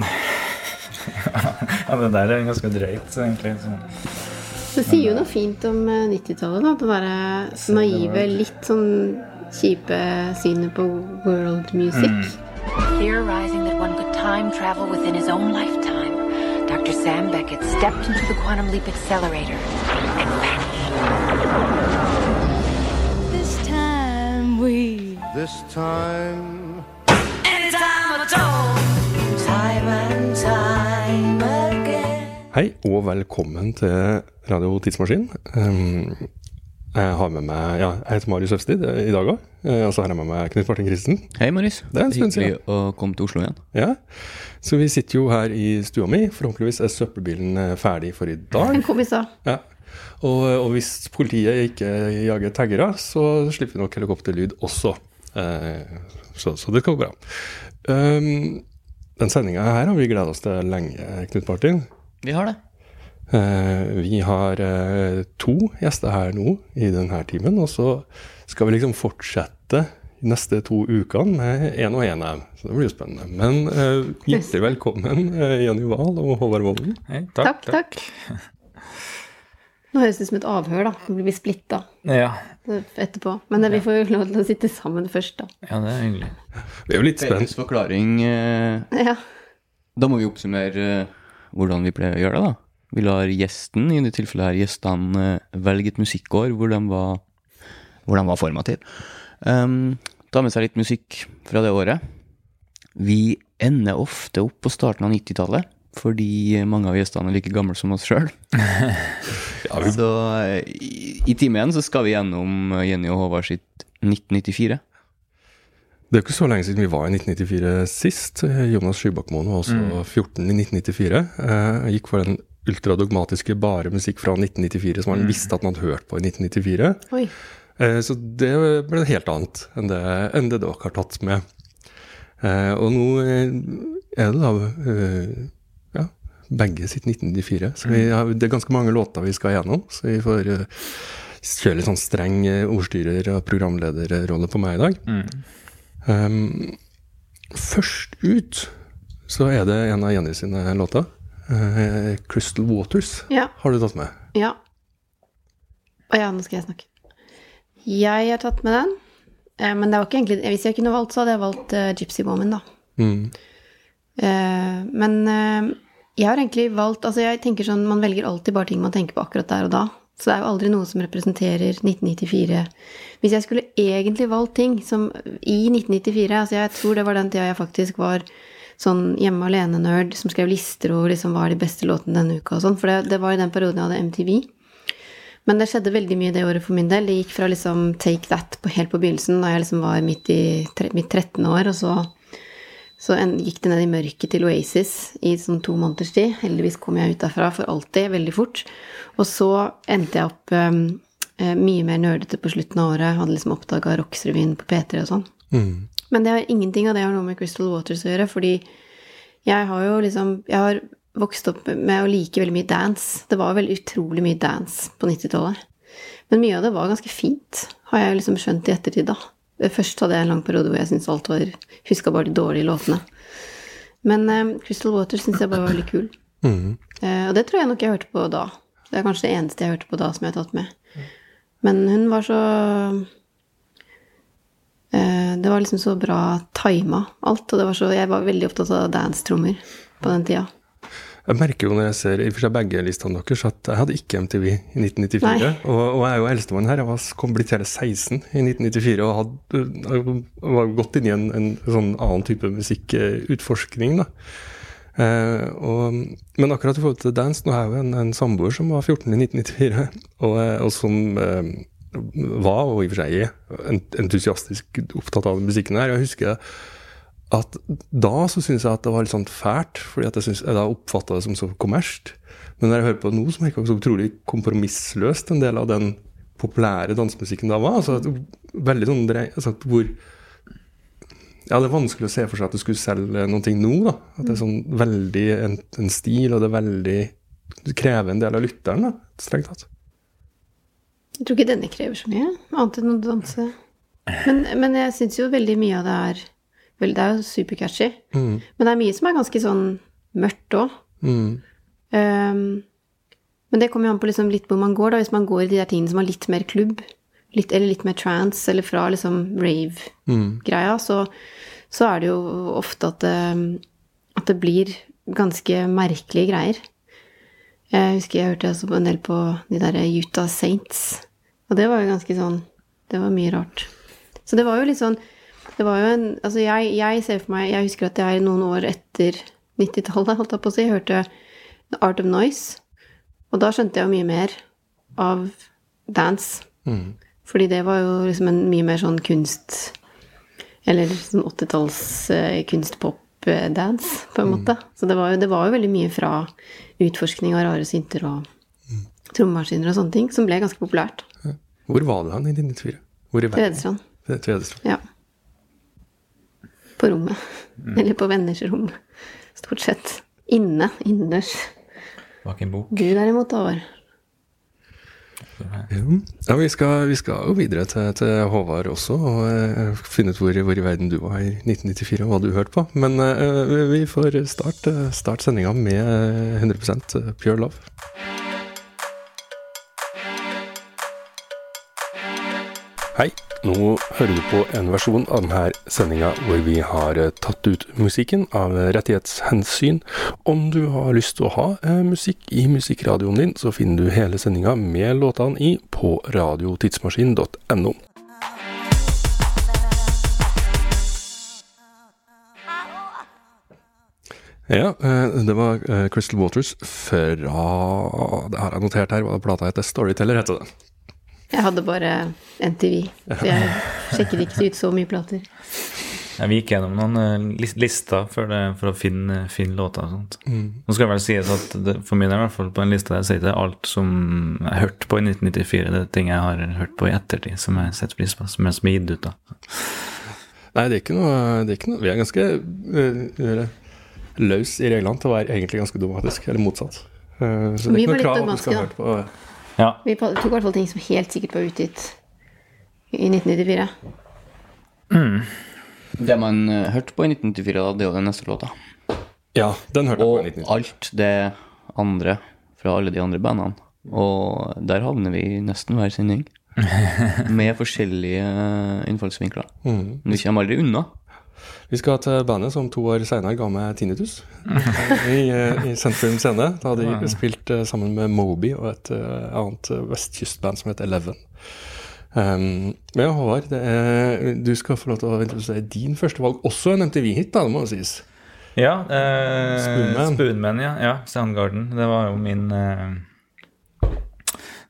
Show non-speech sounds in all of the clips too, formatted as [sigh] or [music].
[laughs] ja, det der er ganske drøyt, egentlig. Så. Det sier jo noe fint om eh, 90-tallet, da. Det derre naive, litt sånn kjipe synet på world music. Theorizing that one could time travel within his own lifetime, Dr. Sam Beckett stepped into the quantum leap accelerator and vanished. This time we This time, Hei, og velkommen til Radio Tidsmaskin. Um, jeg har med meg, ja, jeg heter Marius Øvstid eh, i dag òg. Og så har jeg med meg Knut Martin Kristen. Hei, Marius. Det er en stund Hyggelig å komme til Oslo igjen. Ja. Så vi sitter jo her i stua mi. Forhåpentligvis er søppelbilen eh, ferdig for i dag. Den kom i stad. Ja. Og, og hvis politiet ikke jager taggere, så slipper vi nok helikopterlyd også. Eh, så, så det skal gå bra. Um, den sendinga her har vi gleda oss til lenge, Knut Martin. Vi har det. Eh, vi har eh, to gjester her nå i denne timen, og så skal vi liksom fortsette de neste to ukene med én og én av dem. Så det blir jo spennende. Men uh, hjertelig velkommen, Jenny Wahl og Håvard Volden. Hei, Takk, takk. Nå høres det ut som et avhør, da. Nå blir splitta Ja, etterpå. Men vi får jo lov til å sitte sammen først, da. ja, det er hyggelig. Vi er jo litt spent. Felles forklaring. Ja. Da må vi oppsummere hvordan vi pleier å gjøre det, da. Vi lar gjesten, i det tilfellet her gjestene, velge et musikkår hvor de var, hvor de var formativ. Um, ta med seg litt musikk fra det året. Vi ender ofte opp på starten av 90-tallet, fordi mange av gjestene er like gamle som oss sjøl. [laughs] Så eh, i, i timen så skal vi gjennom Jenny og Håvard sitt 1994. Det er jo ikke så lenge siden vi var i 1994 sist. Jonas Skybakmoen var også 14 i 1994. Eh, gikk for den ultradogmatiske bare musikk fra 1994 som han visste at han hadde hørt på i 1994. Oi. Eh, Så det ble helt annet enn det, enn det dere har tatt med. Eh, Og nå eh, er det da ja, begge sitt 1994. Så vi har, det er ganske mange låter vi skal gjennom, så vi får kjøre litt sånn streng ordstyrer- og programlederrolle på meg i dag. Um, først ut så er det en av Jenny sine låter. Uh, 'Crystal Waters' Ja. har du tatt med. Ja. Å ja, nå skal jeg snakke. Jeg har tatt med den. Uh, Men det var ikke egentlig Hvis jeg kunne valgt, så hadde jeg valgt uh, Gypsy Woman, da. Mm. Eh, Men eh, jeg har egentlig valgt Altså, jeg tenker sånn Man velger alltid bare ting man tenker på akkurat der og da. Så det er jo aldri noe som representerer 1994. Hvis jeg skulle egentlig valgt ting som i 1994 Altså, jeg tror det var den tida jeg faktisk var sånn hjemme alene-nerd som skrev lister over liksom hva er de beste låtene denne uka og sånn. For det, det var i den perioden jeg hadde MTV. Men det skjedde veldig mye det året for min del. Det gikk fra liksom Take That på, helt på begynnelsen, da jeg liksom var midt i mitt 13. år, og så, så en, gikk det ned i mørket til Oasis i sånn to måneders tid. Heldigvis kom jeg ut derfra for alltid, veldig fort. Og så endte jeg opp um, mye mer nerdete på slutten av året. Hadde liksom oppdaga Rocksrevyen på P3 og sånn. Mm. Men det har, ingenting av det har noe med Crystal Waters å gjøre, fordi jeg har jo liksom Jeg har vokst opp med å like veldig mye dance. Det var veldig utrolig mye dance på 90-tallet. Men mye av det var ganske fint, har jeg liksom skjønt i ettertid, da. Først hadde jeg en lang periode hvor jeg syntes alt var Huska bare de dårlige låtene. Men eh, Crystal Waters syns jeg bare var veldig kul. Mm. Uh, og det tror jeg nok jeg hørte på da. Det er kanskje det eneste jeg hørte på da som jeg har tatt med. Men hun var så uh, Det var liksom så bra tima, alt. Og det var så, jeg var veldig opptatt av dance-trommer på den tida. Jeg merker jo når jeg ser i for seg begge listene deres, at jeg hadde ikke MTV i 1994. Og, og jeg er jo eldstemann her. Jeg var kom blitt hele 16 i 1994 og hadde, var gått inn i en, en sånn annen type musikkutforskning. da. Eh, og, men akkurat i forhold til dance, nå har jeg jo en, en samboer som var 14 i 1994, og, eh, og som eh, var, og i og for seg er, entusiastisk opptatt av den musikken her. Jeg husker at da så syns jeg at det var litt sånn fælt, fordi jeg, synes, jeg da oppfatta det som så kommersielt. Men når jeg hører på det nå, så merker jeg så utrolig kompromissløst en del av den populære dansemusikken da var. Altså, veldig sånn altså, hvor Ja, det er vanskelig å se for seg at du skulle selge noe nå, da. At det er sånn veldig en, en stil, og det er veldig Det krever en del av lytteren, da, strengt tatt. Jeg tror ikke denne krever så mye, annet enn å danse. Men, men jeg syns jo veldig mye av det er vel, Det er jo supercatchy. Mm. Men det er mye som er ganske sånn mørkt òg. Mm. men det kommer jo an på liksom litt hvor man går, da. Hvis man går i de der tingene som har litt mer klubb, litt, eller litt mer trance, eller fra liksom rave-greia, så, så er det jo ofte at det, at det blir ganske merkelige greier. Jeg husker jeg hørte også en del på de der Utah Saints. Og det var jo ganske sånn Det var mye rart. Så det var jo litt sånn Det var jo en Altså, jeg, jeg ser for meg Jeg husker at jeg noen år etter 90-tallet, holdt jeg på å si, hørte The Art of Noise. Og da skjønte jeg jo mye mer av dance. Fordi det var jo liksom en mye mer sånn kunst Eller sånn 80-talls eh, kunstpop-dance, på en måte. Så det var, jo, det var jo veldig mye fra utforskning av rare synter og trommemaskiner og sånne ting, som ble ganske populært. Hvor var du hen i 1994? Hvor i verden? Tvedestrand. Ved Tvedestrand. Ja. På rommet. Eller på venners rom. Stort sett. Inne. Innendørs. Bak en bok. Du derimot, Håvard. Ja, vi skal, vi skal jo videre til, til Håvard også, og uh, finne ut hvor, hvor i verden du var i 1994, og hva du hørte på. Men uh, vi får starte start sendinga med eh, 100% Pure Love. Hei, nå hører du på en versjon av denne sendinga hvor vi har eh, tatt ut musikken av rettighetshensyn. Om du har lyst til å ha eh, musikk i musikkradioen din, så finner du hele sendinga med låtene i på radiotidsmaskin.no. Ja, eh, det var eh, Crystal Waters fra Det har jeg notert her, hva plata heter. Storyteller heter det. Jeg hadde bare NTV, så jeg sjekket ikke ut så mye plater. Ja, vi gikk gjennom noen eh, lister for, det, for å finne, finne låter og sånt. Nå skal det vel sies at det, for min del, i hvert fall på en liste der, så er det alt som jeg hørte på i 1994. Det er ting jeg har hørt på i ettertid, som jeg setter pris på, som er har gitt ut. da. Nei, det er ikke noe, det er ikke noe Vi er ganske uh, løs i reglene til å være egentlig ganske dogmatisk, eller motsatt. Uh, så det er ikke noe krav at du skal ha hørt på Ja, Vi tok i hvert fall ting som helt sikkert var utgitt i 1994. Det man eh, hørte på i 1994, da, det er jo den neste låta. Ja, den hørte jeg på i 1994. Og alt det andre fra alle de andre bandene. Og der havner vi nesten hver sending. [laughs] Med forskjellige eh, innfallsvinkler. Mm. Men vi kommer aldri unna. Vi skal til bandet som to år senere ga meg tinnitus. I, eh, I Sentrum Scene. Da hadde de spilt eh, sammen med Moby og et eh, annet vestkystband som het Eleven. Um, men ja, Håvard, det er, du skal få lov til å introdusere din første valg. Også en MTV-hit, da, det må sies. ja eh, Spoonman. Spoonman, ja. ja. Soundgarden. Det var jo min eh,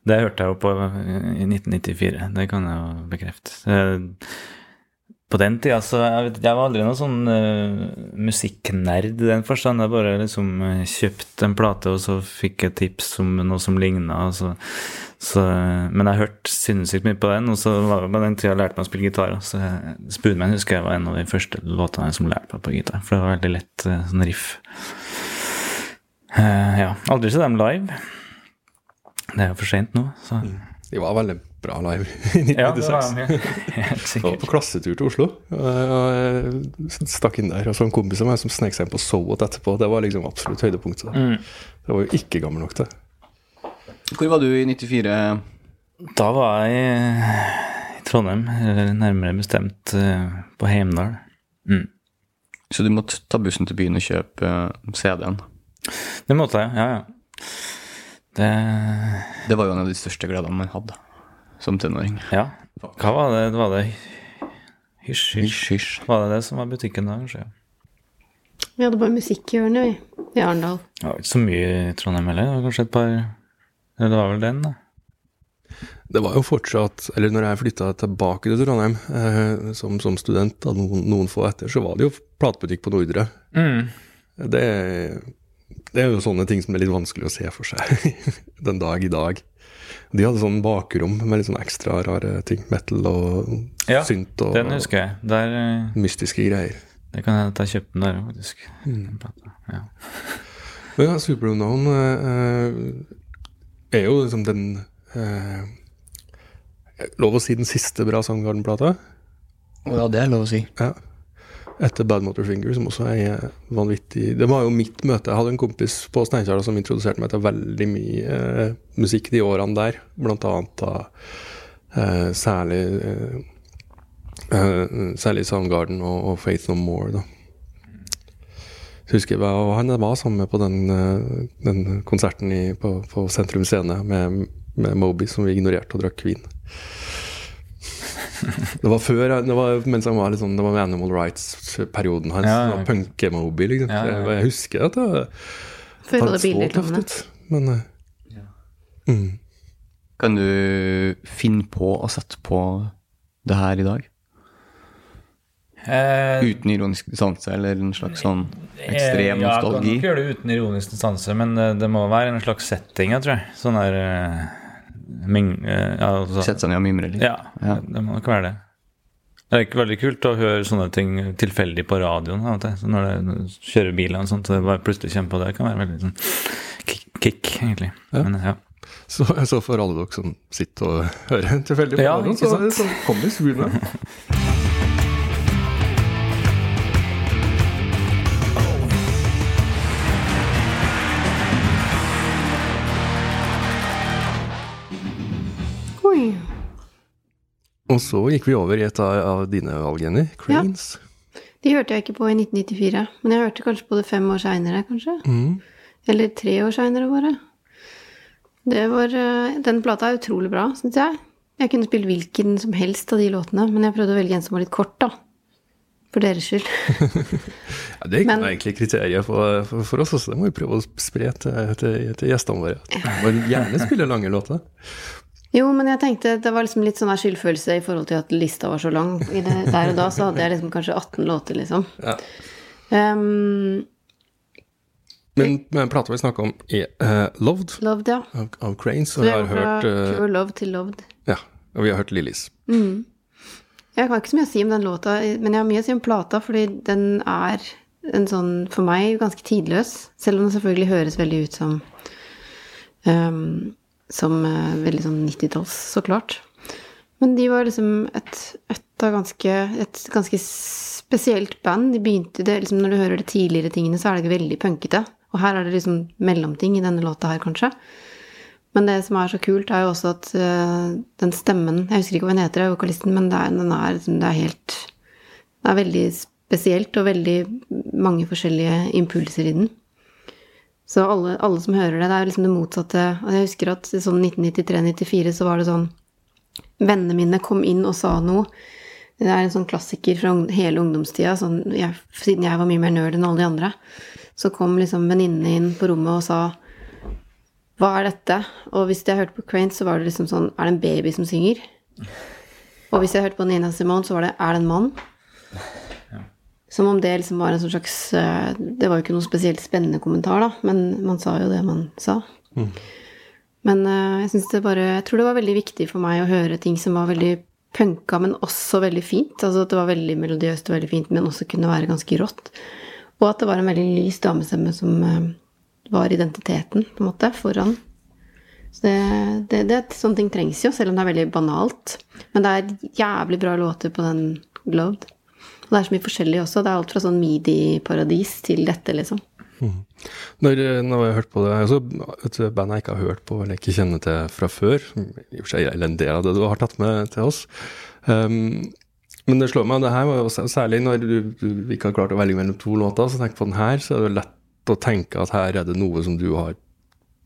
Det hørte jeg jo på i 1994. Det kan jeg jo bekrefte. Eh, på den tida så jeg, vet, jeg var aldri noen sånn uh, musikknerd i den forstand. Jeg bare liksom eh, kjøpte en plate, og så fikk jeg tips om noe som ligna. Så, så, men jeg hørte sinnssykt mye på den, og så var det på den tida jeg lærte meg å spille gitar. Så jeg- Spoonman husker jeg var en av de første låtene som lærte meg på gitar, for det var veldig lett eh, sånn riff. Ja. Aldri sett dem live. Det er jo for seint nå, så De var veldig bra live [laughs] i Ja, det var 1996. de, ja. på klassetur til Oslo. Og jeg stakk inn der. Og så en kompis av meg som snek seg inn på Sowot etterpå. Det var liksom absolutt høydepunktet. Mm. Det var jo ikke gammel nok til. Hvor var du i 94? Da var jeg i i Trondheim, eller nærmere bestemt eh, på Heimdal. Mm. Så du måtte ta bussen til byen og kjøpe eh, CD-en. Det måtte jeg, ja, ja. Det Det var jo en av de største gledene man hadde som tenåring. Ja. Hva var det? Var det Hysj, hysj. Hysj. Var det det som var butikken da, kanskje? Vi hadde bare musikkhjørnet, vi. I Arendal. Det var ikke så mye i Trondheim heller. Det var kanskje et par Eller det var vel den, da. Det var jo fortsatt Eller når jeg flytta tilbake til Trondheim eh, som, som student, da, noen, noen få etter, så var det jo platebutikk på Nordre. Mm. Det, det er jo sånne ting som er litt vanskelig å se for seg [laughs] den dag i dag. De hadde sånn bakrom med litt sånn ekstra rare ting. Metal og Ja, synt og Den husker jeg. Der, eh, mystiske greier. det kan hende at jeg kjøpte den der, faktisk. Plata, Ja. [laughs] Men ja, Superunknown eh, er jo liksom den eh, Lov å si den siste bra Soundgarden-plata. Ja, det er lov å si. Ja. Etter Bad Motorfinger, som også er vanvittig Det var jo mitt møte. Jeg hadde en kompis på Steinkjer som introduserte meg til veldig mye eh, musikk de årene der. Blant annet da eh, særlig eh, eh, Særlig Soundgarden og, og Faith No More, da. Så husker jeg, og Han var sammen med på den, eh, den konserten i, på, på Sentrum Scene med, med Moby, som vi ignorerte og drakk vin. Det var før, det var mens han var litt sånn, det var med Animal Rights-perioden hans. Ja, Ja, ja. Punke-Moby, liksom. Ja, ja, ja. Jeg, husker at det Før det så tøft ut. Men ja. mm. Kan du finne på å sette på det her i dag? Eh, Uten ironisk distanse, eller en slags sånn ekstrem ja, nostalgi? Jeg kan nok gjøre det uten ironisk distanse, men det, det må være en slags setting, jeg tror jeg. Sånn der eh, eh, ja, altså, Sette seg ned og mimre litt? Ja, Ja. det må nok være det. Det er ikke veldig kult å høre sånne ting tilfeldig på radioen når du kjører bil og sånt, så det bare plutselig kommer på det, Det kan være veldig sånn kick, kick egentlig. Ja. Men ja. så, så for alle dere som sitter og hører tilfeldig på Ja, radioen, så, så kom vi [laughs] Og så gikk vi over i et av, av dine valg, Jenny. Cranes. De hørte jeg ikke på i 1994, men jeg hørte kanskje på det fem år seinere, kanskje. Mm. Eller tre år seinere, bare. Det var, eh, den plata er utrolig bra, syns jeg. Jeg kunne spilt hvilken som helst av de låtene, men jeg prøvde å velge en som var litt kort, da. For deres skyld. [laughs] Ja, det er Men- egentlig kriteriet for, for, for oss, også. det må vi prøve å spre til, til, til gjestene våre. Vi må gjerne spille lange låter. Jo, men jeg tenkte det var liksom litt sånn skyldfølelse i forhold til at lista var så lang. Det, der og da så hadde jeg liksom kanskje 18 låter, liksom. Ja. Um, Men, men plata vi snakker om, er uh, Loved loved, ja. av, av Cranes, og vi har hørt uh, Pure Love til Loved. Ja, og vi har hørt Lillis. Jeg har ikke så mye å si om den låta, men jeg har mye å si om plata, fordi den er en sånn, for meg, ganske tidløs. Selv om den selvfølgelig høres veldig ut som ehm, Som eh, veldig sånn 90-talls, så klart. Men de var liksom et, et ganske Et ganske spesielt band. De begynte det, liksom Når du hører de tidligere tingene, så er det veldig punkete. Og her er det liksom mellomting i denne låta her, kanskje. Men det som er så kult, er jo også at eh, den stemmen Jeg husker ikke hva hun heter, vokalisten, men det er, den er, det er helt Det er veldig spesielt, og veldig mange forskjellige impulser i den. Så alle, alle som hører det, det er liksom det motsatte. Og jeg husker at sånn 1993-94 så var det sånn Vennene mine kom inn og sa noe. Det er en sånn klassiker fra hele ungdomstida. Sånn, jeg, siden jeg var mye mer nerd enn alle de andre, så kom liksom venninnene inn på rommet og sa hva er dette? Og hvis jeg hørte på Crane, så var det liksom sånn Er det en baby som synger? Og hvis jeg hørte på Nina Simone, så var det Er det en mann? Som om det liksom var en sånn slags eh, Det var jo ikke noe spesielt spennende kommentar, da, men man sa jo det man sa. Men eh, jeg synes det bare Jeg tror det var veldig viktig for meg å høre ting som var veldig punka, men også veldig fint. Altså at det var veldig melodiøst og veldig fint, men også kunne være ganske rått. Og at det var en veldig lys damestemme som eh, var identiteten, på en måte, foran. Så det, det, det, sånne ting trengs jo, selv om det er veldig banalt. Men det er jævlig bra låter på den Glowed. Og det er så mye forskjellig også. Det er alt fra sånn midi-paradis til dette, liksom. Når, eh, når jeg hørt på det altså, Et band jeg ikke har hørt på eller ikke kjenner til fra før, i og for seg er en del av det du har tatt med til oss um, Men det slår meg, det her var jo særlig når du, du ikke har klart å velge mellom to låter, så tenk på den her, så er det lett å tenke at her er det noe som du har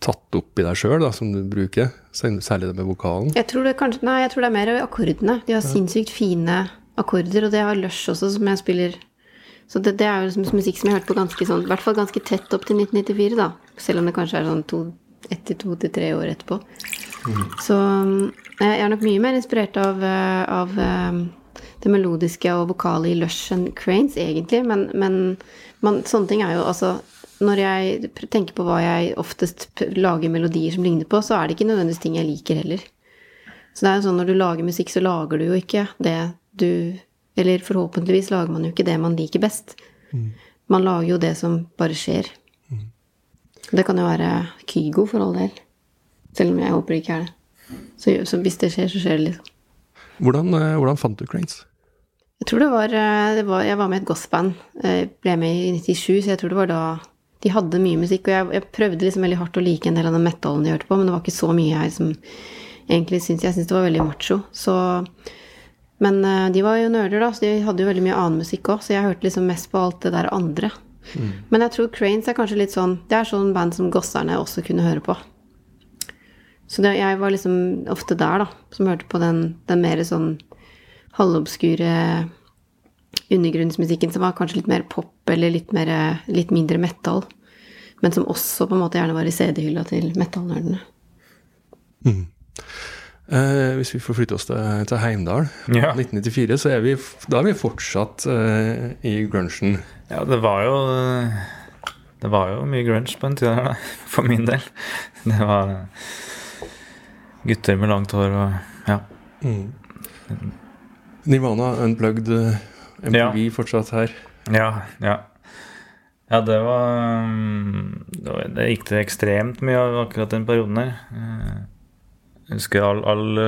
tatt opp i deg sjøl, som du bruker. Særlig det med vokalen. Jeg tror det kanskje Nei, jeg tror det er mer akkordene. De har sinnssykt fine akkorder, og det har Lush også, som jeg spiller Så det, det er jo liksom musikk som jeg har hørt på ganske sånn I hvert fall ganske tett opp til 1994, da. Selv om det kanskje er sånn to, ett til to til tre år etterpå. Så eh, jeg er nok mye mer inspirert av, eh, av eh, det melodiske og vokale i Lush enn Cranes, egentlig. Men, men man, sånne ting er jo altså Når jeg tenker på hva jeg oftest lager melodier som ligner på, så er det ikke nødvendigvis ting jeg liker heller. Så det er jo sånn når du lager musikk, så lager du jo ikke det du Eller forhåpentligvis lager man jo ikke det man liker best. Man lager jo det som bare skjer. Det kan jo være Kygo, for all del. Selv om jeg håper det ikke er det. Så, så hvis det skjer, så skjer det, liksom. Hvordan, eh, hvordan fant du Cranes? Jeg tror det var, eh, det var Jeg var med i et gospelband. eh, Ble med i 97, så jeg tror det var da De hadde mye musikk, og jeg, jeg prøvde liksom veldig hardt å like en del av den metallen de hørte på, men det var ikke så mye jeg som egentlig syntes Jeg syntes det var veldig macho. Så Men eh, de var jo nerder, da, så de hadde jo veldig mye annen musikk òg, så jeg hørte liksom mest på alt det der andre. Men jeg tror Cranes er kanskje litt sånn Det er sånn band som gosserne også kunne høre på. Så det, jeg var liksom ofte der, da, som hørte på den, den mer sånn halvobskure undergrunnsmusikken som var kanskje litt mer pop eller litt, mer, litt mindre metal. Men som også på en måte gjerne var i CD-hylla til metallnerdene. Eh, hvis vi får flytte oss til, til Heimdal, Ja. 1994, så er vi, da er vi fortsatt uh, i grunchen. Ja, det var jo Det var jo mye grunge på en tid der, da. [laughs] For min del. Det var gutter med langt hår og Ja. Nirvana Unplugged, MTV ja. fortsatt her. Ja, ja. Ja, det var mm, Det, gikk det ekstremt mye akkurat den perioden der. Eh, Jeg husker alle all,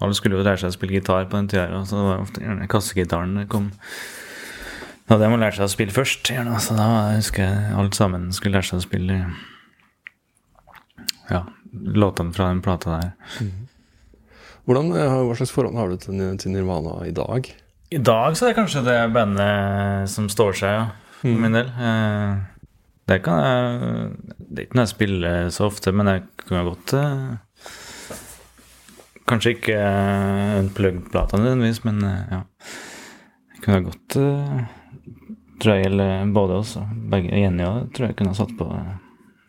all skulle jo lære seg å spille gitar på den tida, så var det ofte gjerne kassegitaren kom Da hadde man lært seg å spille først, gjerne, så da husker jeg alt sammen skulle lære seg å spille ja, låtene fra den plata der. Hvordan, eh, hva slags forhold har du til, til Nirvana i dag? I dag så er det kanskje det bandet som står seg, ja, for min del. Eh, Det kan jeg Det er ikke noe jeg spiller så ofte, men jeg kunne godt eh, Kanskje ikke uh, unplugged-plata nødvendigvis, men eh, ja. Jeg kunne godt gått Tror jeg gjelder både oss og begge. Jenny òg tror jeg kunne ha satt på eh,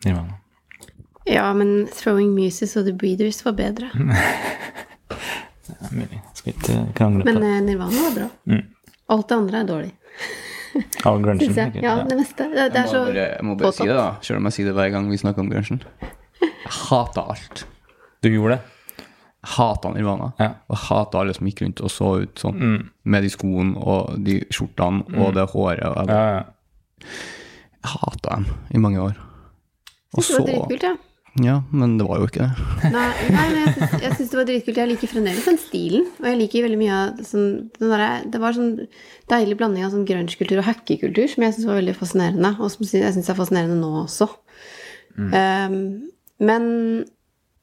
Nirvana. Ja, men Throwing Muses og The Breeders var bedre. [laughs] Det er mulig. Skal ikke krangle Men på det. Men Nirvana var bra. Alt det andre er dårlig, All grunchen? jeg. Ja, Ja. det meste. Det, det Jeg er må så bare, jeg må bare si det, da. Selv om jeg sier det hver gang vi snakker om grunchen. Jeg hater alt. Du gjorde det? Hata Nirvana. Ja. Mm. Og hata alle som gikk rundt og så ut sånn. Med de skoene og de skjortene og det håret. Og jeg, Ja, ja. hata dem i mange år. Og synes det var så dritkult, ja. Ja, men det var jo ikke det. Nei, nei men jeg syns, det var dritkult. Jeg liker fremdeles den stilen. Og jeg liker veldig mye av sånn, den der, Det var sånn deilig blanding av sånn grunge-kultur og hackekultur som jeg syns var veldig fascinerende, og som jeg syns er fascinerende nå også. Um, men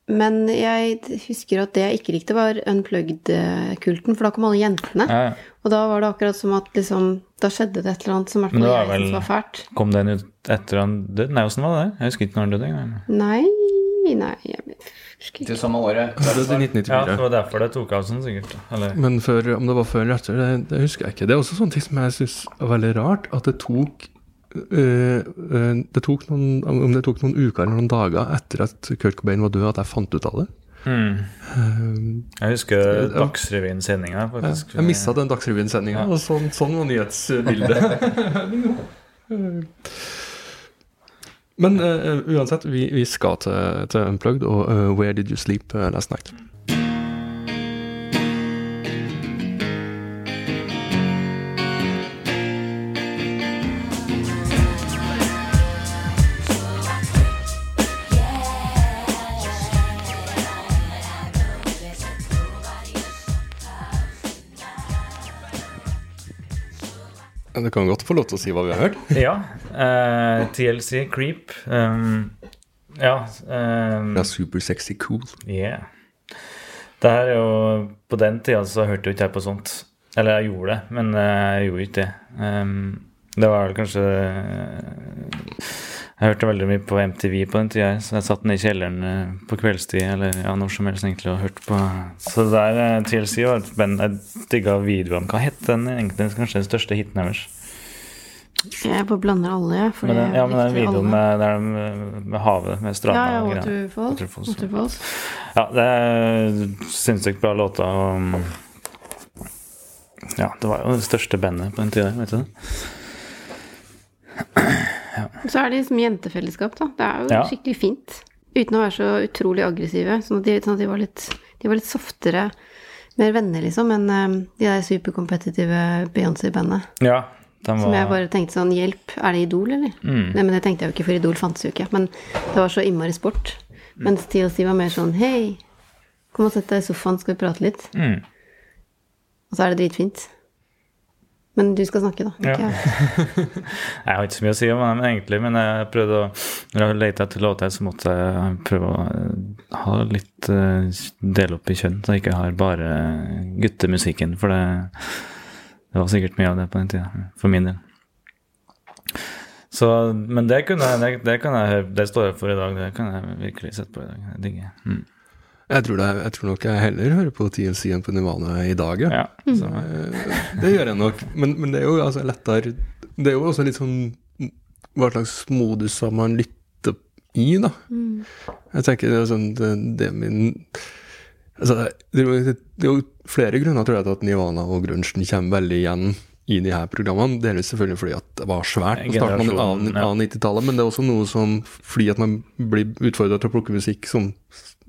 men jeg husker at det jeg ikke likte, var unplugged-kulten, for da kom alle jentene. Ja, ja. Og da var det akkurat som at liksom Da skjedde det et eller annet som i hvert Men det fall var jeg vel- syntes var fælt. Kom den ut etter han døde? Nei, åssen var det? Jeg husker ikke når han døde engang. Nei, nei jeg husker ikke. Det samme året. Det er Ja, det var derfor det tok av sånn, sikkert. Eller Men før, om det var før eller etter, det, det husker jeg ikke. Det er også sånne ting som jeg syns er veldig rart. At det tok det tok noen, Om det tok noen uker eller noen dager etter at Kurt Cobain var død, at jeg fant ut av det. Jeg husker Dagsrevyen-sendinga, Jeg, faktisk. jeg mista den Dagsrevyen-sendinga, og sånn, sånn var nyhetsbildet. [laughs] Men uh, uansett, vi, vi skal til, til Unplugged og uh, Where Did You Sleep Last Night? Du kan godt få lov til å si hva vi har hørt. [laughs] Ja. Uh, TLC, Creep. Um, ja. Um, Det er super sexy cool. yeah. Det her er jo På den tida så hørte jo ikke jeg på sånt. Eller jeg gjorde det, men eh, jeg gjorde ikke det. Um, det var kanskje Jeg hørte veldig mye på MTV på den tida, så jeg satt nede i kjelleren eh, på kveldstid eller ja, når som helst egentlig og hørte på. Så der eh, TLC var et band jeg digga videoene. Hva het den egentlig? Kanskje den største hiten deres? Jeg bare blander alle, jeg. Ja, Men den, ja, men den videoen med, der de, med havet, med stranda Ja, ja, og greier. Waterfall. Waterfalls, ja. Waterfalls. Ja, det er sinnssykt bra låter. Og, ja, det var jo det største bandet på den tida, vet du det? Så er det liksom jentefellesskap, da. Det er jo Ja. skikkelig fint. Uten å være så utrolig aggressive. Sånn at de, sånn at de, var, litt, de var litt softere, mer venner, liksom, enn eh, de der superkompetitive Beyoncé-bandet. Ja, var... Som jeg bare tenkte sånn Hjelp, er det Idol, eller? Mm. Nei, men det tenkte jeg jo ikke, for Idol fantes jo ikke. Men det var så innmari sport. Mm. Mens TLC var mer sånn Hei, kom og sett deg i sofaen, skal vi prate litt? mm. Og så er det dritfint. Men du skal snakke, da. Ikke jeg. [laughs] Jeg har ikke så mye å si om dem egentlig, men jeg prøvde å Når jeg lette etter låter, så måtte jeg prøve å eh, ha litt del Dele opp i kjønn, så jeg ikke har bare guttemusikken, for det, det var sikkert mye av det på den tida, for min del. Så, men det, kunne jeg, det, det kan jeg det står jeg for i dag, det kan jeg virkelig sette på i dag. Jeg digger. Mm. Jeg tror, det, jeg tror nok jeg heller hører på TLC enn på Nivana i dag, ja. Ja, så, Eh, Det gjør jeg nok. Men, men det er jo altså lettere Det er jo også litt sånn hva slags modus har man lytter i, da. Jeg tenker det er sånn Det, det er min altså, det, er jo, det er jo flere grunner tror jeg, til at Nivana og grunchen kommer veldig igjen i de her programmene. Delvis selvfølgelig fordi at det var svært på starten av- av 90-tallet, men det er også noe som fordi at man blir utfordra til å plukke musikk som,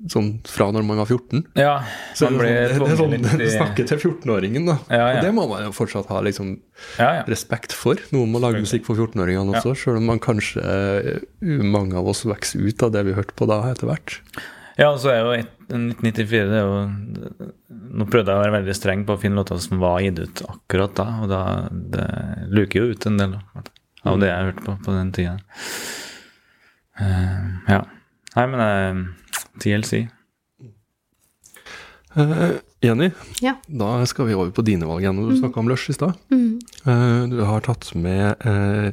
som fra når man var 14. ja Så man det, blir er sånn, det, det sånn snakke til 14-åringen, da. Ja, ja. Og det må man jo fortsatt ha liksom Ja, respekt for. Noen må lage musikk for 14-åringene også, selv om man kanskje eh, mange av oss vokser ut av det vi hørte på da etter hvert. Ja, og så er jo 1994 det er jo Nå prøvde jeg å være veldig streng på å finne låter som var gitt ut akkurat da, og da det luker jo ut en del av det jeg hørte på på den tida. Uh, ja. Nei, men eh, TLC Uh, Jenny, Ja. da skal vi over på dine valg igjen. Du snakka om Lush i stad. Mm. Uh, du har tatt med uh,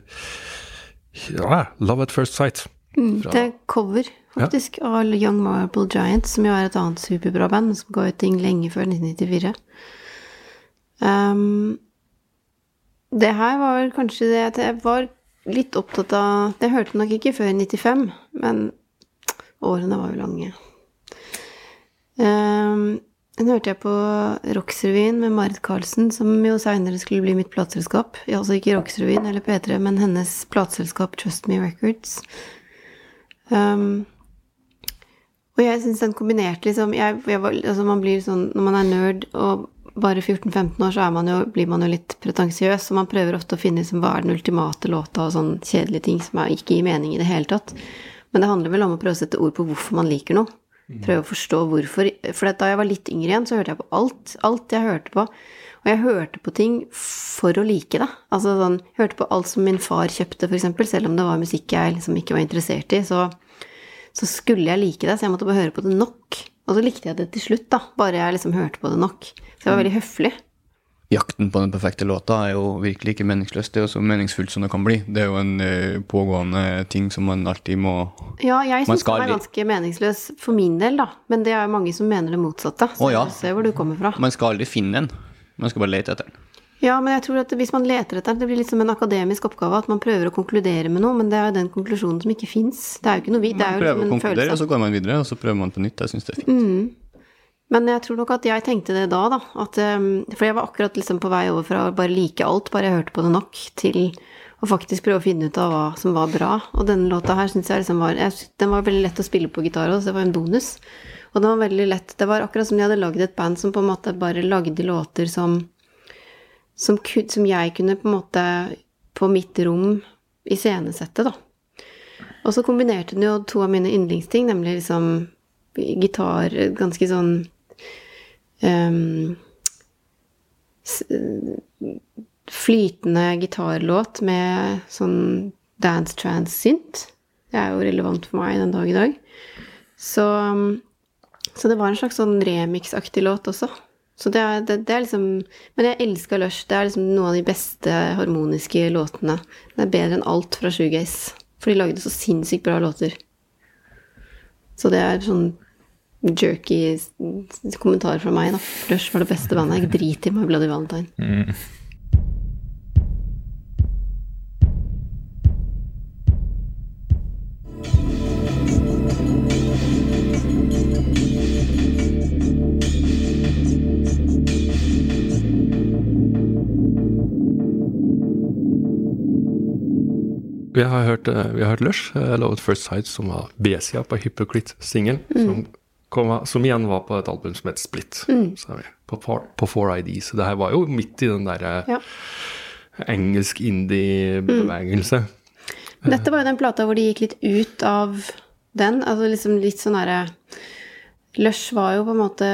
ja, Love at First Sight. Mm, Fra- det er cover, faktisk, av Young Marble Giants, som jo er et annet superbra band, som ga ut ting lenge før 1994. Um, det her var kanskje det at jeg var litt opptatt av Det hørte jeg nok ikke før 95, men årene var jo lange. Um, den hørte jeg på Rocksrevyen med Marit Karlsen, som jo seinere skulle bli mitt plateselskap. Altså ikke Rocksrevyen eller P3, men hennes plateselskap Trust Me Records. Um, og jeg syns den kombinerte liksom jeg, jeg altså Man blir sånn Når man er nerd og bare 14-15 år, så man jo, blir man jo litt pretensiøs, og man prøver ofte å finne liksom, hva er den ultimate låta, og sånn kjedelige ting som ikke gir mening i det hele tatt. Men det handler vel om å prøve å sette ord på hvorfor man liker noe. Prøve å forstå hvorfor. For da jeg var litt yngre igjen, så hørte jeg på alt. Alt jeg hørte på. Og jeg hørte på ting for å like det. Altså sånn, jeg hørte på alt som min far kjøpte, eksempel, selv om det var musikk jeg liksom ikke var interessert i. Så, så skulle jeg like det, så jeg måtte bare høre på det nok. Og så likte jeg det til slutt, da. Bare jeg liksom hørte på det nok. Så jeg var veldig høflig. Jakten på den perfekte låta er jo virkelig ikke meningsløst. Det er jo så meningsfullt som det kan bli. Det er jo en eh, pågående ting som man alltid må Ja, jeg syns den er ganske meningsløs for min del, da. Men det er jo mange som mener det motsatte. Så Å, ja. se hvor du kommer fra. Man skal aldri finne den. Man skal bare lete etter den. Ja, men jeg tror at hvis man leter etter den, det blir litt som en akademisk oppgave, at man prøver å konkludere med noe, men det er jo den konklusjonen som ikke fins. Det er jo ikke noe vi, det er Man prøver å liksom konkludere, og så går man videre, og så prøver man på nytt. Jeg syns det er fint. Men jeg tror nok at jeg tenkte det da, da. At, um, for jeg var akkurat liksom på vei over fra å bare like alt, bare jeg hørte på det nok, til å faktisk prøve å finne ut av hva som var bra. Og denne låta her syns jeg liksom var jeg, Den var veldig lett å spille på gitar også, det var en bonus. Og den var veldig lett. Det var akkurat som de hadde lagd et band som på en måte bare lagde låter som som, som jeg kunne på en måte på mitt rom iscenesette, da. Og så kombinerte den jo to av mine yndlingsting, nemlig liksom gitar Ganske sånn s- Flytende gitarlåt med sånn dance trance synt. Det er jo relevant for meg den dag i dag. Så, så det var en slags sånn remix-aktig låt også. Så det er, det, det er liksom Men jeg elsker Lush. Det er liksom noen av de beste harmoniske låtene. Det er bedre enn alt fra Shoegaze. For de lagde så sinnssykt bra låter. Så det er sånn jerky kommentar fra meg, da. Rush var det beste bandet. Jeg driter i My Bloody Valentine. Vi har hørt, eh, vi har hørt Lush, eh, Love at First Sight, som var B-sida på Hypocrite-singelen. Som, kom- som igjen var på et album som het Split. Så på, på, four, 4ID. Så det her var jo midt i den derre Ja. engelsk indie-bevegelse. Dette var jo den plata hvor de gikk litt ut av den. Altså liksom litt sånn herre Lush var jo på en måte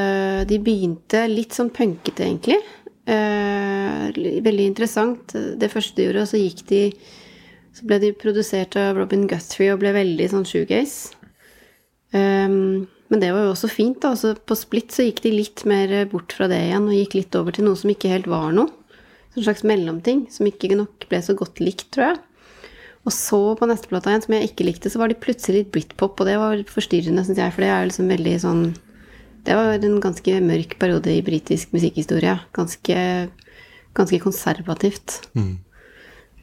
De begynte litt sånn punkete, egentlig. Eh, veldig interessant. Det første de gjorde, og så gikk de Så ble de produsert av Robin Guthrie og ble veldig sånn shoegaze. Um, men det var jo også fint. da, altså På Split så gikk de litt mer bort fra det igjen, og gikk litt over til noe som ikke helt var noe. En slags mellomting, som ikke nok ble så godt likt, tror jeg. Og så på neste plata igjen, som jeg ikke likte, så var de plutselig litt britpop, og det var forstyrrende, syns jeg, for det er liksom veldig sånn Det var en ganske mørk periode i britisk musikkhistorie. Ganske, ganske konservativt.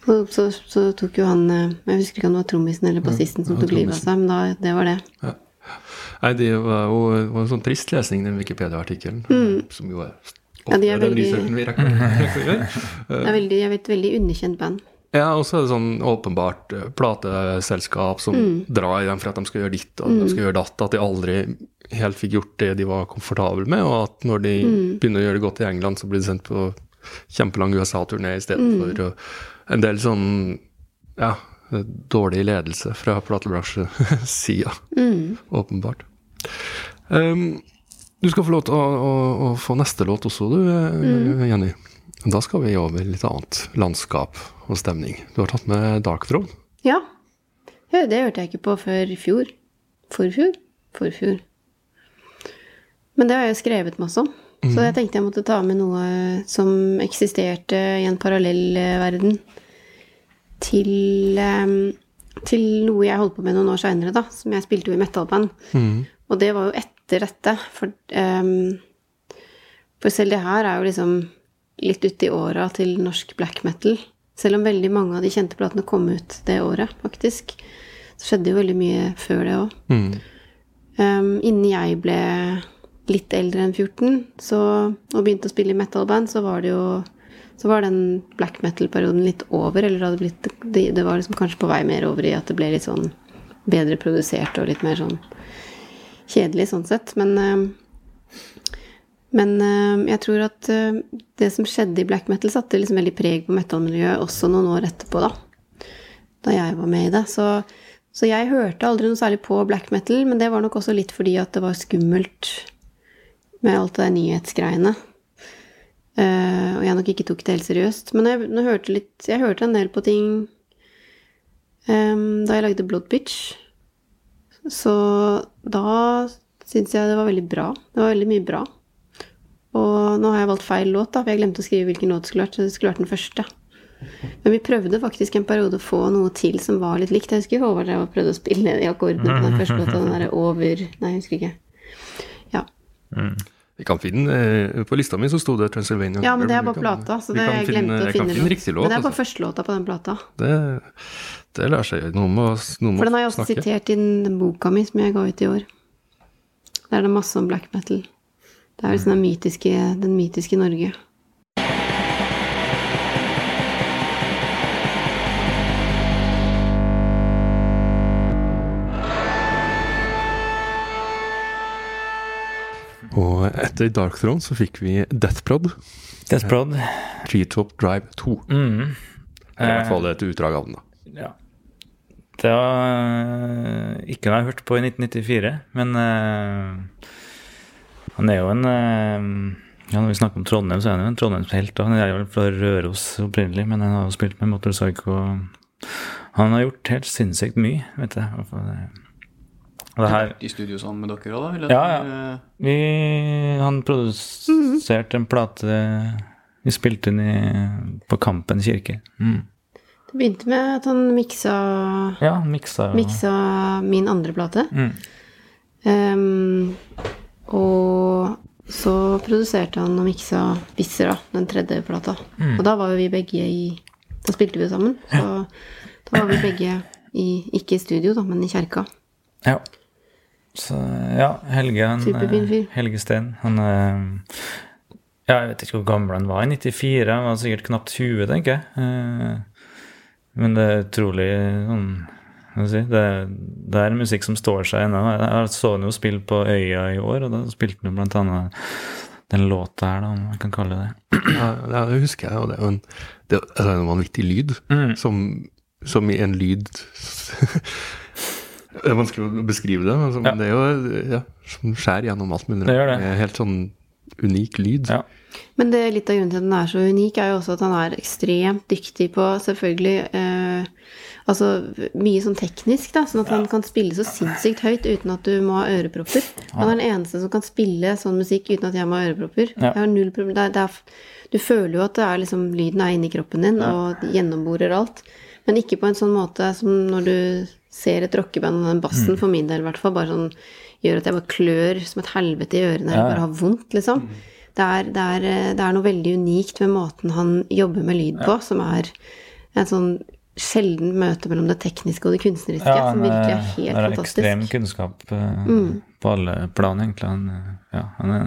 Så, så, så tok jo han eh, Jeg husker ikke om det var trommisen eller bassisten som tok livet av seg, men da, det var det. Nei, det var jo det var en sånn trist lesning, den Wikipedia-artikkelen. Som jo er Mm. Ja, de er ofte den researchen vi rekker, rekker. [laughs] Det er veldig, jeg vet, veldig underkjent band. Ja, og så er det sånn åpenbart eh, plateselskap som Mm. drar i dem for at de skal gjøre ditt og de skal gjøre datt, at de aldri helt fikk gjort det de var komfortable med, og at når de Mm. begynner å gjøre det godt i England, så blir de sendt på kjempelang USA-turné i stedet Mm. for og en del sånn ja, dårlig ledelse fra platebransjesida, Mm. åpenbart. Um, du skal få lov til å, å, å få neste låt også, du, Mm. Jenny. Da skal vi over litt annet landskap og stemning. Du har tatt med Dark Throne. Ja. ja. Det hørte jeg ikke på før i fjor. Forfjor? Forfjor. Men det har jeg jo skrevet masse om. Så jeg tenkte jeg måtte ta med noe som eksisterte i en parallell verden til, eh, til noe jeg holdt på med noen år seinere, da. Som jeg spilte jo i metalband. Og det var jo etter dette. For, um, for selv det her er jo liksom litt uti åra til norsk black metal. Selv om veldig mange av de kjente platene kom ut det året, faktisk. Så skjedde jo veldig mye før det òg. Um, innen jeg ble litt eldre enn 14 så, og begynte å spille i metalband, så var det jo så var den black metal-perioden litt over. Eller blitt, det, det var liksom kanskje på vei mer over i at det ble litt sånn bedre produsert og litt mer sånn kjedelig sånn sett. Men, eh, men eh, jeg tror at eh, det som skjedde i black metal, satte liksom veldig preg på metal-miljøet også noen år etterpå, da. Da jeg var med i det. Så, så jeg hørte aldri noe særlig på black metal, men det var nok også litt fordi at det var skummelt med alt det der nyhetsgreiene. Eh, og jeg nok ikke tok det helt seriøst. Men jeg, hørte litt, jeg hørte en del på ting um, da jeg lagde Blood Bitch. Så da syns jeg det var veldig bra. Det var veldig mye bra. Og nå har jeg valgt feil låt, da, for jeg glemte å skrive hvilken låt det skulle vært. Så det skulle vært den første. Men vi prøvde faktisk en periode å få noe til som var litt likt. Jeg husker Håvard jeg prøvde å spille i akkordene på den første låta. Den derre over Nei, jeg husker ikke. Ja. Vi kan finne eh, På lista mi så sto det Transylvania. ja, men det er bare plata, så det jeg glemte finne- å finne. finne riktig låt. Men det er bare altså. første låta på den plata. Det, det lærer seg gjøre. Noen må, noen må For den har jeg også snakke. sitert i den boka mi som jeg ga ut i år. Der er det masse om black metal. Det er liksom den mytiske, den mytiske Norge. Og etter Dark Throne så fikk vi Deathprod, Death Prod. Treetop Drive 2. Mm. I hvert fall et utdrag av den. da. Ja. Det var eh, ikke noe jeg hørte hørt på i 1994, men uh, han er jo en uh, ja, Når vi snakker om Trondheim, så er han jo en Trondheimshelt. Han er jo fra Røros opprinnelig, men han har jo spilt med Motorpsycho. Han har gjort helt sinnssykt mye, vet jeg. Og det- her I studio sammen med dere òg, da? vil jeg Ja, ja. Vi, han produserte en plate Vi spilte den i, på Kampen kirke. Mm. Det begynte med at han miksa, Ja, miksa miksa min andre plate. Mm. Um, og så produserte han og miksa Visser, da, den tredje plata. Mm. Og da var jo vi begge i Da spilte vi jo sammen. Så da var vi begge i Ikke i studio, da, men i kjerka. Ja. Så ja, Helge han, eh, Helge Stein. Han eh, Ja, jeg vet ikke hvor gammel han var i 94. Han var sikkert knapt 20, tenker jeg. Eh, Men det er utrolig sånn si, det, det er musikk som står seg ennå. Jeg så han jo spille på Øya i år, og da spilte han blant annet den låta her, da, om man kan kalle det Ja, det det husker jeg, og det er jo en, det er altså en vanvittig lyd. Mm. Som, som i en lyd Det er vanskelig å beskrive det, men som, Ja. det er jo ja, som skjærer gjennom alt mulig. Det gjør det. er helt sånn unik lyd. Ja. Men det, litt av grunnen til at den er så unik, er jo også at han er ekstremt dyktig på selvfølgelig eh, Altså mye sånn teknisk, da, sånn at han kan spille så sinnssykt høyt uten at du må ha ørepropper. Han er den eneste som kan spille sånn musikk uten at jeg må ha ørepropper. Ja. Jeg har null problem. Det er, det er, du føler jo at det er liksom, lyden er inni kroppen din og gjennomborer alt. Men ikke på en sånn måte som når du ser et rockeband og den bassen, for min del i hvert fall, bare sånn gjør at jeg bare klør som et helvete i ørene. Jeg bare har vondt, liksom. Det er, det, er, eh, det er noe veldig unikt med måten han jobber med lyd på, som er en sånn sjelden møte mellom det tekniske og det kunstneriske, Ja, som han virkelig er- er helt har fantastisk. Mm. ekstrem kunnskap mm. på alle plan, egentlig. Han, eh, ja, han er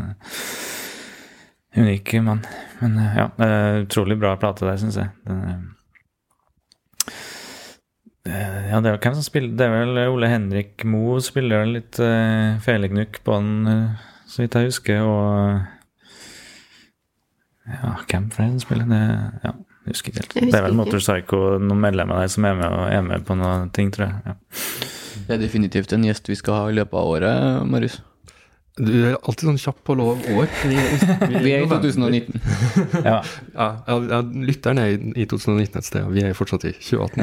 en unik mann. Men eh, ja, det er utrolig bra plate der, syns jeg. Den, eh, ja, det er, hvem som spiller Det er vel Ole Henrik Moe spiller vel litt uh, felegnukk på den, eh, så vidt jeg husker, og Ja, hvem flere som spiller? Det ja, jeg husker ikke helt. Husker det er vel ikke. Motorpsycho og noen medlemmer der som er med, og er med på noen ting, tror jeg. Ja. Det er definitivt en gjest vi skal ha i løpet av året, Marius. Du er alltid sånn kjapp på lov år. Vi, [laughs] Vi er i 2019. [laughs] [laughs] Ja. Ja, ja, ja, lytteren er i- i 2019 et sted, og vi er fortsatt i 2018.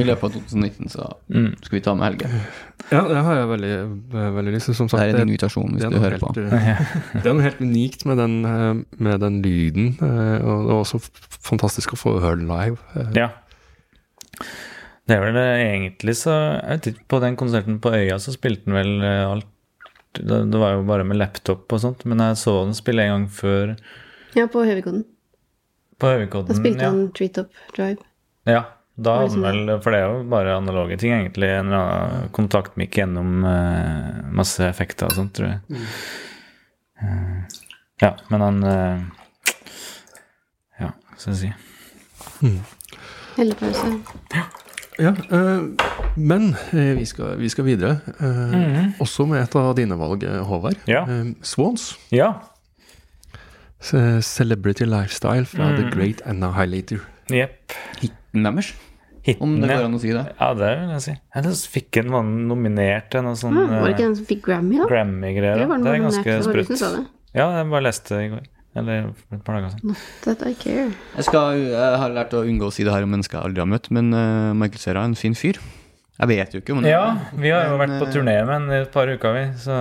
I løpet av 2019 så Mm. skal vi ta med Helge. Ja, det har jeg veldig, veldig lyst til. Som sagt, Det er en invitasjon hvis du hører på. helt, på. Det er noe helt unikt med den, eh, med den lyden, eh, og det er også fantastisk å få høre den live. eh. Ja. Det er vel det egentlig så Jeg vet ikke, på den konserten på Øya så spilte han vel eh, alt det, det var jo bare med laptop og sånt, men jeg så den spille en gang før Ja, på Høvikodden. på Da spilte Ja. han Treetop Drive. ja, da hadde han sånn? vel For det er jo bare analoge ting, egentlig. En eller annen kontaktmikk gjennom eh, masse effekter og sånt, tror jeg. Eh, ja, men han uh, Ja, skal jeg si. Hellepause. Ja, eh, men eh, vi, skal, vi skal videre. eh, Også med et av dine valg, Håvard. Ja. Eh, Swans. Ja. Celebrity Lifestyle fra The Great Annihilator. Jepp. Hiten deres, Hitten, om det ja. går an å si det. Ja, det vil jeg si. Eller så fikk en var nominert til noe sånn mm, var det ikke den som fikk Grammy, da? Grammy-greier. Det, Det er ganske sprøtt. Ja, jeg bare leste det i går. Eller et par dager siden. That I care. Jeg, skal, jeg har lært å unngå å si det her om mennesker jeg aldri har møtt, men uh, Michael Cera er en fin fyr. Jeg vet jo ikke om Ja, vi har jo Men, vært på eh, turné med ham i et par uker, vi. Så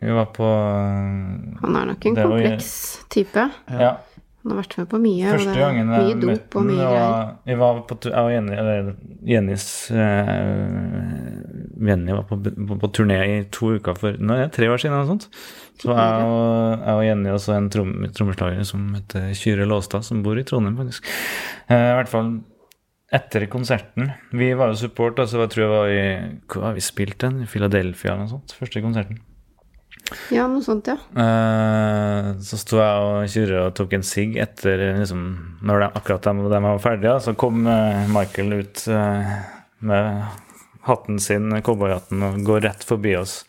vi var på Han er nok en Det kompleks type. Ja. Han har vært med på mye. Første det er mye dop og mye greier. Jeg var på Jeg og Jenny, eller Jennys eh, Jenny var på, på, på turné i to uker for Nå er det tre år siden, eller noe sånt. Så jeg og, jeg og Jenny og så en trom, trommeslager som heter Kyrre Låstad, som bor i Trondheim, faktisk. Eh, I hvert fall etter konserten Vi var jo support, altså jeg tror jeg var i Hvor har vi spilt den? I Philadelphia eller noe sånt. Første konserten. Ja, noe sånt, ja. Uh, så sto jeg og Kyrre og tok en sigg etter liksom, Når de, akkurat de, de var ferdige, så kom uh, Michael ut uh, med hatten sin, cowboyhatten, og går rett forbi oss.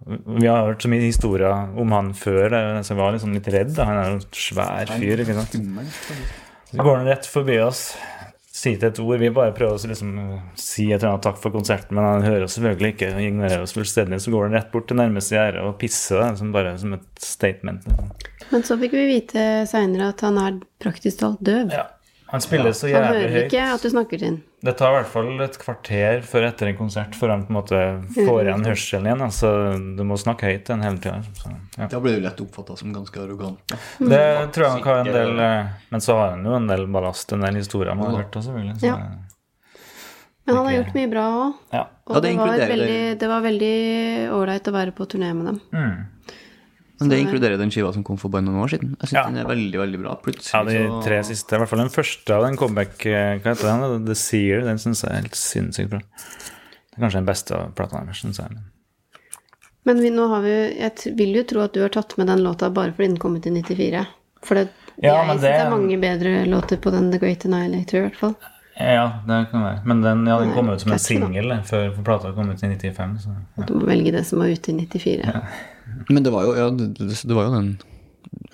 Vi har hørt så mye historier om han før, så jeg var liksom litt redd. Da. Han er jo en svær fyr. ikke sant? Så går han rett forbi oss, sier til et ord. Vi bare prøver å liksom, si et eller annet takk for konserten, men han hører oss selvfølgelig ikke. og ignorerer oss fullstendig. Så går han rett bort til nærmeste gjerde og pisser, da, som bare som et statement. Men så fikk vi vite seinere at han er praktisk talt døv. Ja. Han spiller så Han jævlig hører høyt. ikke at du snakker til ham. Det tar i hvert fall et kvarter før etter en konsert før han på en måte får igjen hørselen igjen. Altså, du må snakke høyt den han hele tida. Så, ja. Da blir du lett oppfatta som ganske arrogant. Da. Det tror jeg nok har en del eh, Men så har han jo en del ballast, en del historier man har hørt også, selvfølgelig. Så, Ja. Men han har gjort mye bra òg. ja. Og Ja, det det, var veldig, det var veldig ålreit å være på turné med dem. Mm. Men det inkluderer den skiva som kom for bare noen år siden. Jeg syns Ja. den er veldig veldig bra. Plutselig ja, de tre siste. I hvert fall den første av den comeback eh, Hva heter den? The Seer. Den syns jeg er helt sinnssykt bra. Det er kanskje den beste av plata deres, syns jeg. Men vi, nå har vi, jeg vil jo tro at du har tatt med den låta bare fordi den kom ut i 94. For det, Ja, jeg syns synes det er mange bedre låter på den The Great Annihilator, i hvert fall. Ja, det kan være. Men den, ja, den kom ut som en singel eh, før plata kom ut i 95. Så, ja. Du må velge det som var ute i 94. Men det var jo, ja, det, det var jo den,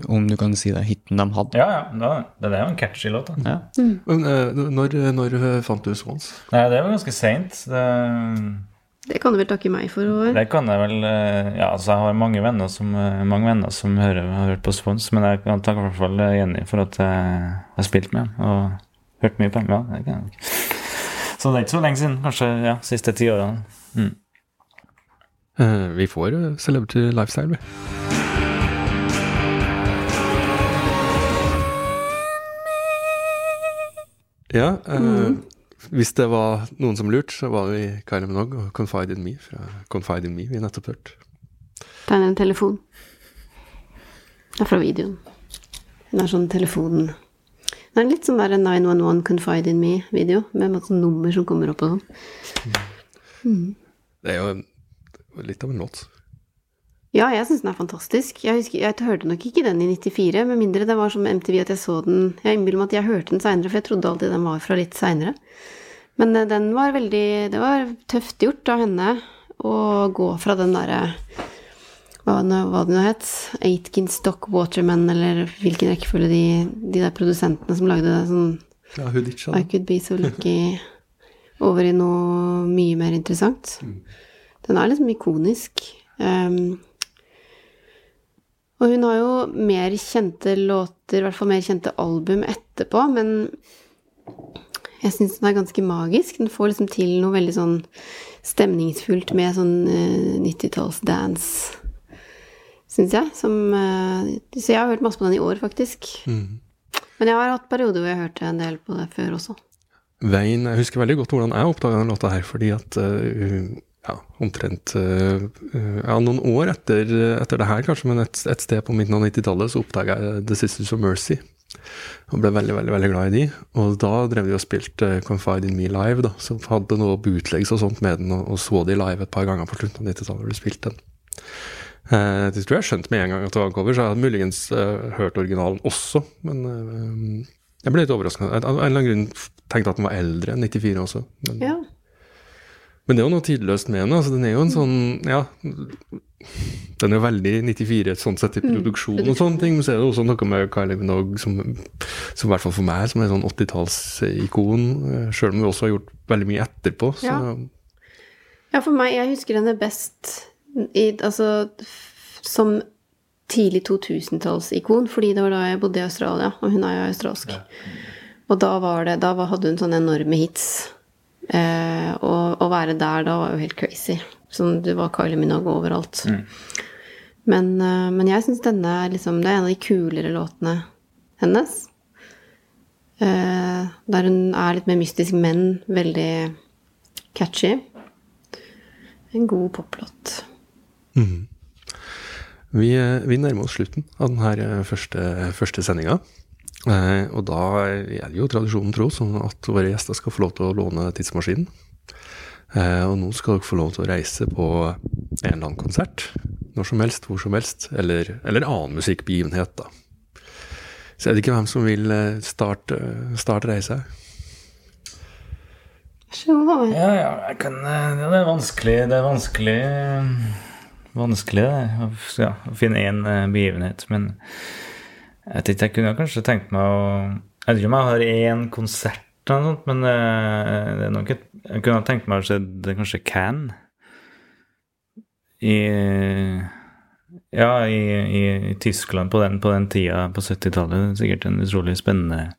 om du kan si det, hiten de hadde. Ja, ja. Det er jo en catchy låt. Da. Ja. Men eh, når, når fant du Swans? Nei, det var ganske seint. Det- Det kan du vel takke meg for, Håvard. Det kan jeg vel eh, Ja, altså, jeg har mange venner som, eh, mange venner som hører, har hørt på Spons, men jeg kan takke i hvert fall eh, Jenny for at jeg har spilt med dem og hørt mye på dem. Ja, det kan jeg. Så det er ikke så lenge siden. Kanskje ja, siste ti årene. Mm. Eh, vi får uh, Celebrity Lifestyle, vi. Ja, eh, hvis det var noen som lurte, så var det i Kylie Minogue og Confide in Me fra Confide in Me vi nettopp hørte. Tegn en telefon. Det er fra videoen. Den er sånn telefonen Det er litt sånn der 911 Confide in Me-video, med masse nummer som kommer opp og sånn. Det er jo en, litt av en låt. Ja, jeg syns den er fantastisk. Jeg, husker, jeg hørte nok ikke den i 94, med mindre det var som MTV at jeg så den Jeg innbiller meg at jeg hørte den seinere, for jeg trodde alltid den var fra litt seinere. Men eh, den var veldig Det var tøft gjort av henne å gå fra den derre hva, hva det nå het, Aitken Stock Waterman, eller hvilken rekkefølge de, de der produsentene som lagde det, sånn Ja, I could be so lucky over i noe mye mer interessant. Den er liksom ikonisk. Um, og hun har jo mer kjente låter, i hvert fall mer kjente album etterpå, men jeg syns den er ganske magisk. Den får liksom til noe veldig sånn stemningsfullt med sånn uh, 90-tallsdance, syns jeg. Som, uh, så jeg har hørt masse på den i år, faktisk. Men jeg har hatt perioder hvor jeg hørte en del på det før også. Veien, Jeg husker veldig godt hvordan jeg oppdaga den låta her, fordi at eh, ja, omtrent eh, ja, noen år etter, etter det her, kanskje, men et, et sted på midten av 90-tallet, så oppdaga jeg The Sisters of Mercy. Og ble veldig veldig, veldig glad i de. Og da drev de og spilte eh, Confide in Me live, da, så hadde noe bootlegs og sånt med den, og, og så de live et par ganger på slutten av 90-tallet hvor de spilte den. Eh, det tror jeg skjønte med en gang at det var en cover, så jeg hadde muligens eh, hørt originalen også, men eh, jeg ble litt overraska. Av en eller annen grunn tenkte at den var eldre enn 94 også. Men, Ja. Men det er jo noe tidløst med den. Altså, den er jo en sånn Ja, den er jo veldig 94 sånn sett i produksjon og sånne ting. Men så er det også noe med Kylie Minogue som, som i hvert fall for meg som er sånn 80-tallsikon. Sjøl om vi også har gjort veldig mye etterpå. Så Ja. Ja, for meg, jeg husker henne best i, altså, som tidlig 2000-tallsikon, fordi det var da jeg bodde i Australia, og hun er jo australsk. Og da, var det, da hadde hun sånne enorme hits. Eh, og å være der da var jo helt crazy. Sånn, det var Kylie Minogue overalt. Men, eh, men jeg syns denne er liksom, det er en av de kulere låtene hennes. Eh, der hun er litt mer mystisk, men veldig catchy. En god poplåt. vi, eh, vi nærmer oss slutten av denne første, første sendinga. Eh, og da er det jo tradisjonen tro sånn at våre gjester skal få lov til å låne tidsmaskinen. Eh, og nå skal dere få lov til å reise på en eller annen konsert. Når som helst, hvor som helst. Eller, eller annen musikkbegivenhet, da. Så er det ikke hvem som vil eh, starte, starte reisa. Ja, ja, jeg kan ja, Det er vanskelig Det er vanskelig Vanskelig det, å ja, å finne én begivenhet, men jeg vet ikke, jeg kunne kanskje tenkt meg å Jeg vet ikke om jeg har én konsert eller noe sånt, men eh, det er nok et Jeg kunne tenkt meg å se det kanskje Can i Ja, i, i, i Tyskland på den, på den tida, på 70-tallet. Sikkert en utrolig spennende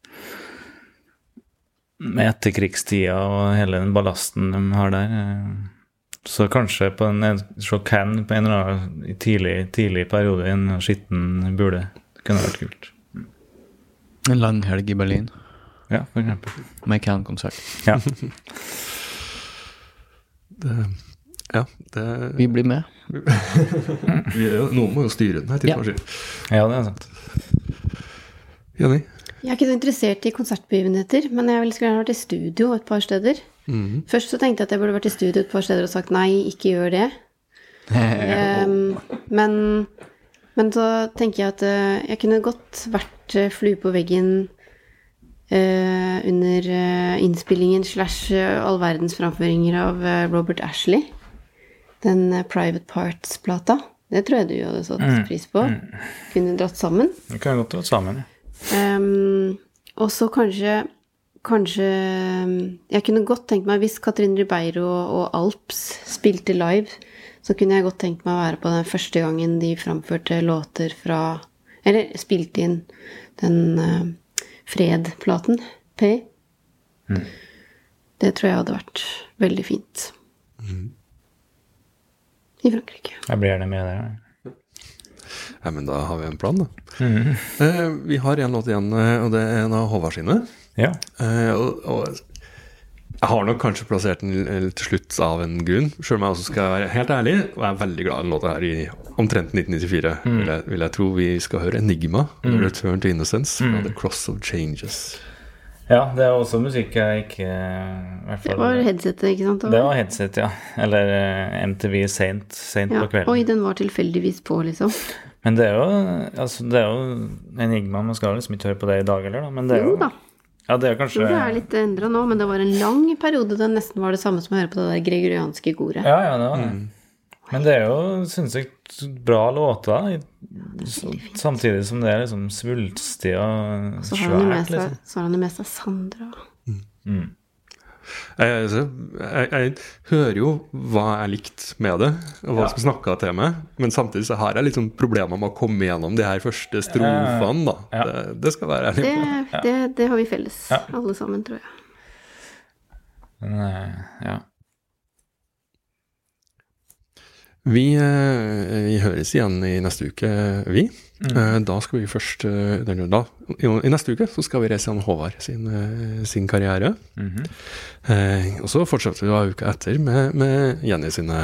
med etterkrigstida og hele den ballasten de har der. eh, Så kanskje på en, se Can på en eller annen tidlig, tidlig periode i en skitten bule. Kunne vært kult. En lang helg i Berlin Ja, for eksempel. med Can-konsert. Ja. [laughs] Det, ja, det Vi blir med. [laughs] vi, Noen må jo styre den her tidsmaskinen. ja, det er sant. Jenny? Jeg er ikke så interessert i konsertbegivenheter, men jeg ville skulle gjerne vært i studio et par steder. Først så tenkte jeg at jeg burde vært i studio et par steder og sagt nei, ikke gjør det. [laughs] um, men, men så tenker jeg at eh, jeg kunne godt vært eh, flue på veggen eh, under eh, innspillingen slash all verdens framføringer av Robert Ashley. Den Private Parts-plata. Det tror jeg du hadde satt pris på. Kunne dratt sammen. Det kunne godt dratt sammen. ja. Um, og så kanskje kanskje Jeg kunne godt tenkt meg, hvis Katrin Ribeiro og Alps spilte live, så kunne jeg godt tenkt meg å være på den første gangen de framførte låter fra Eller spilte inn den uh, Fred-platen, P. Det tror jeg hadde vært veldig fint. I Frankrike. Jeg blir gjerne med der. Ja, men da har vi en plan, da. Eh, vi har en låt igjen, eh, og det er en av Håvard sine. Ja. Uh, og, og jeg har nok kanskje plassert den til slutt av en grunn, sjøl om jeg også skal være helt ærlig. Og jeg er veldig glad i den låta her i omtrent 1994. Vil, jeg, vil jeg tro vi skal høre Enigma, 'Return to Innocence', mm. The Cross of Changes. ja, det er også musikk jeg ikke Det var headsetet, ikke sant? Det var headset, ja. Eller eh, MTV Saint, Saint ja. på kvelden. Oi, den var tilfeldigvis på, liksom. Men det er jo altså, det er jo enigma. Man skal liksom ikke høre på det i dag heller, da. Men det er Jo jo da. Ja, det er kanskje det er litt endra nå, men det var en lang periode det nesten var det samme som å høre på det der gregorianske koret. Ja, ja, det var det. Men det er jo, sinnssykt bra låter. i- Samtidig som det er liksom svulstig og Så har han jo med svært, liksom. så har han jo med seg Sandra. Jeg, altså, jeg, jeg hører jo hva jeg likte med det, og hva som snakka til meg, men samtidig så har jeg liksom problemer med å komme gjennom de her første strofene, da. Ja. Det, det skal være ærlig Det, på. det, det har vi felles, Ja. alle sammen, tror jeg. Men, eh, ja. Vi, eh, vi høres igjen i neste uke, vi. Mm. Da skal vi først eh, da, I neste uke så skal vi reise igjen Håvard sin, eh, sin karriere. Eh, og så fortsetter vi da uka etter med, med Jenny sine,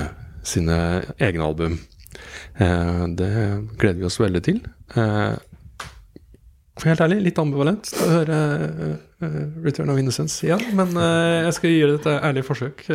sine egne album. Eh, det gleder vi oss veldig til. Eh, helt ærlig, litt ambivalent til å høre eh, Return of Innocence igjen, men eh, jeg skal gjøre et ærlig forsøk.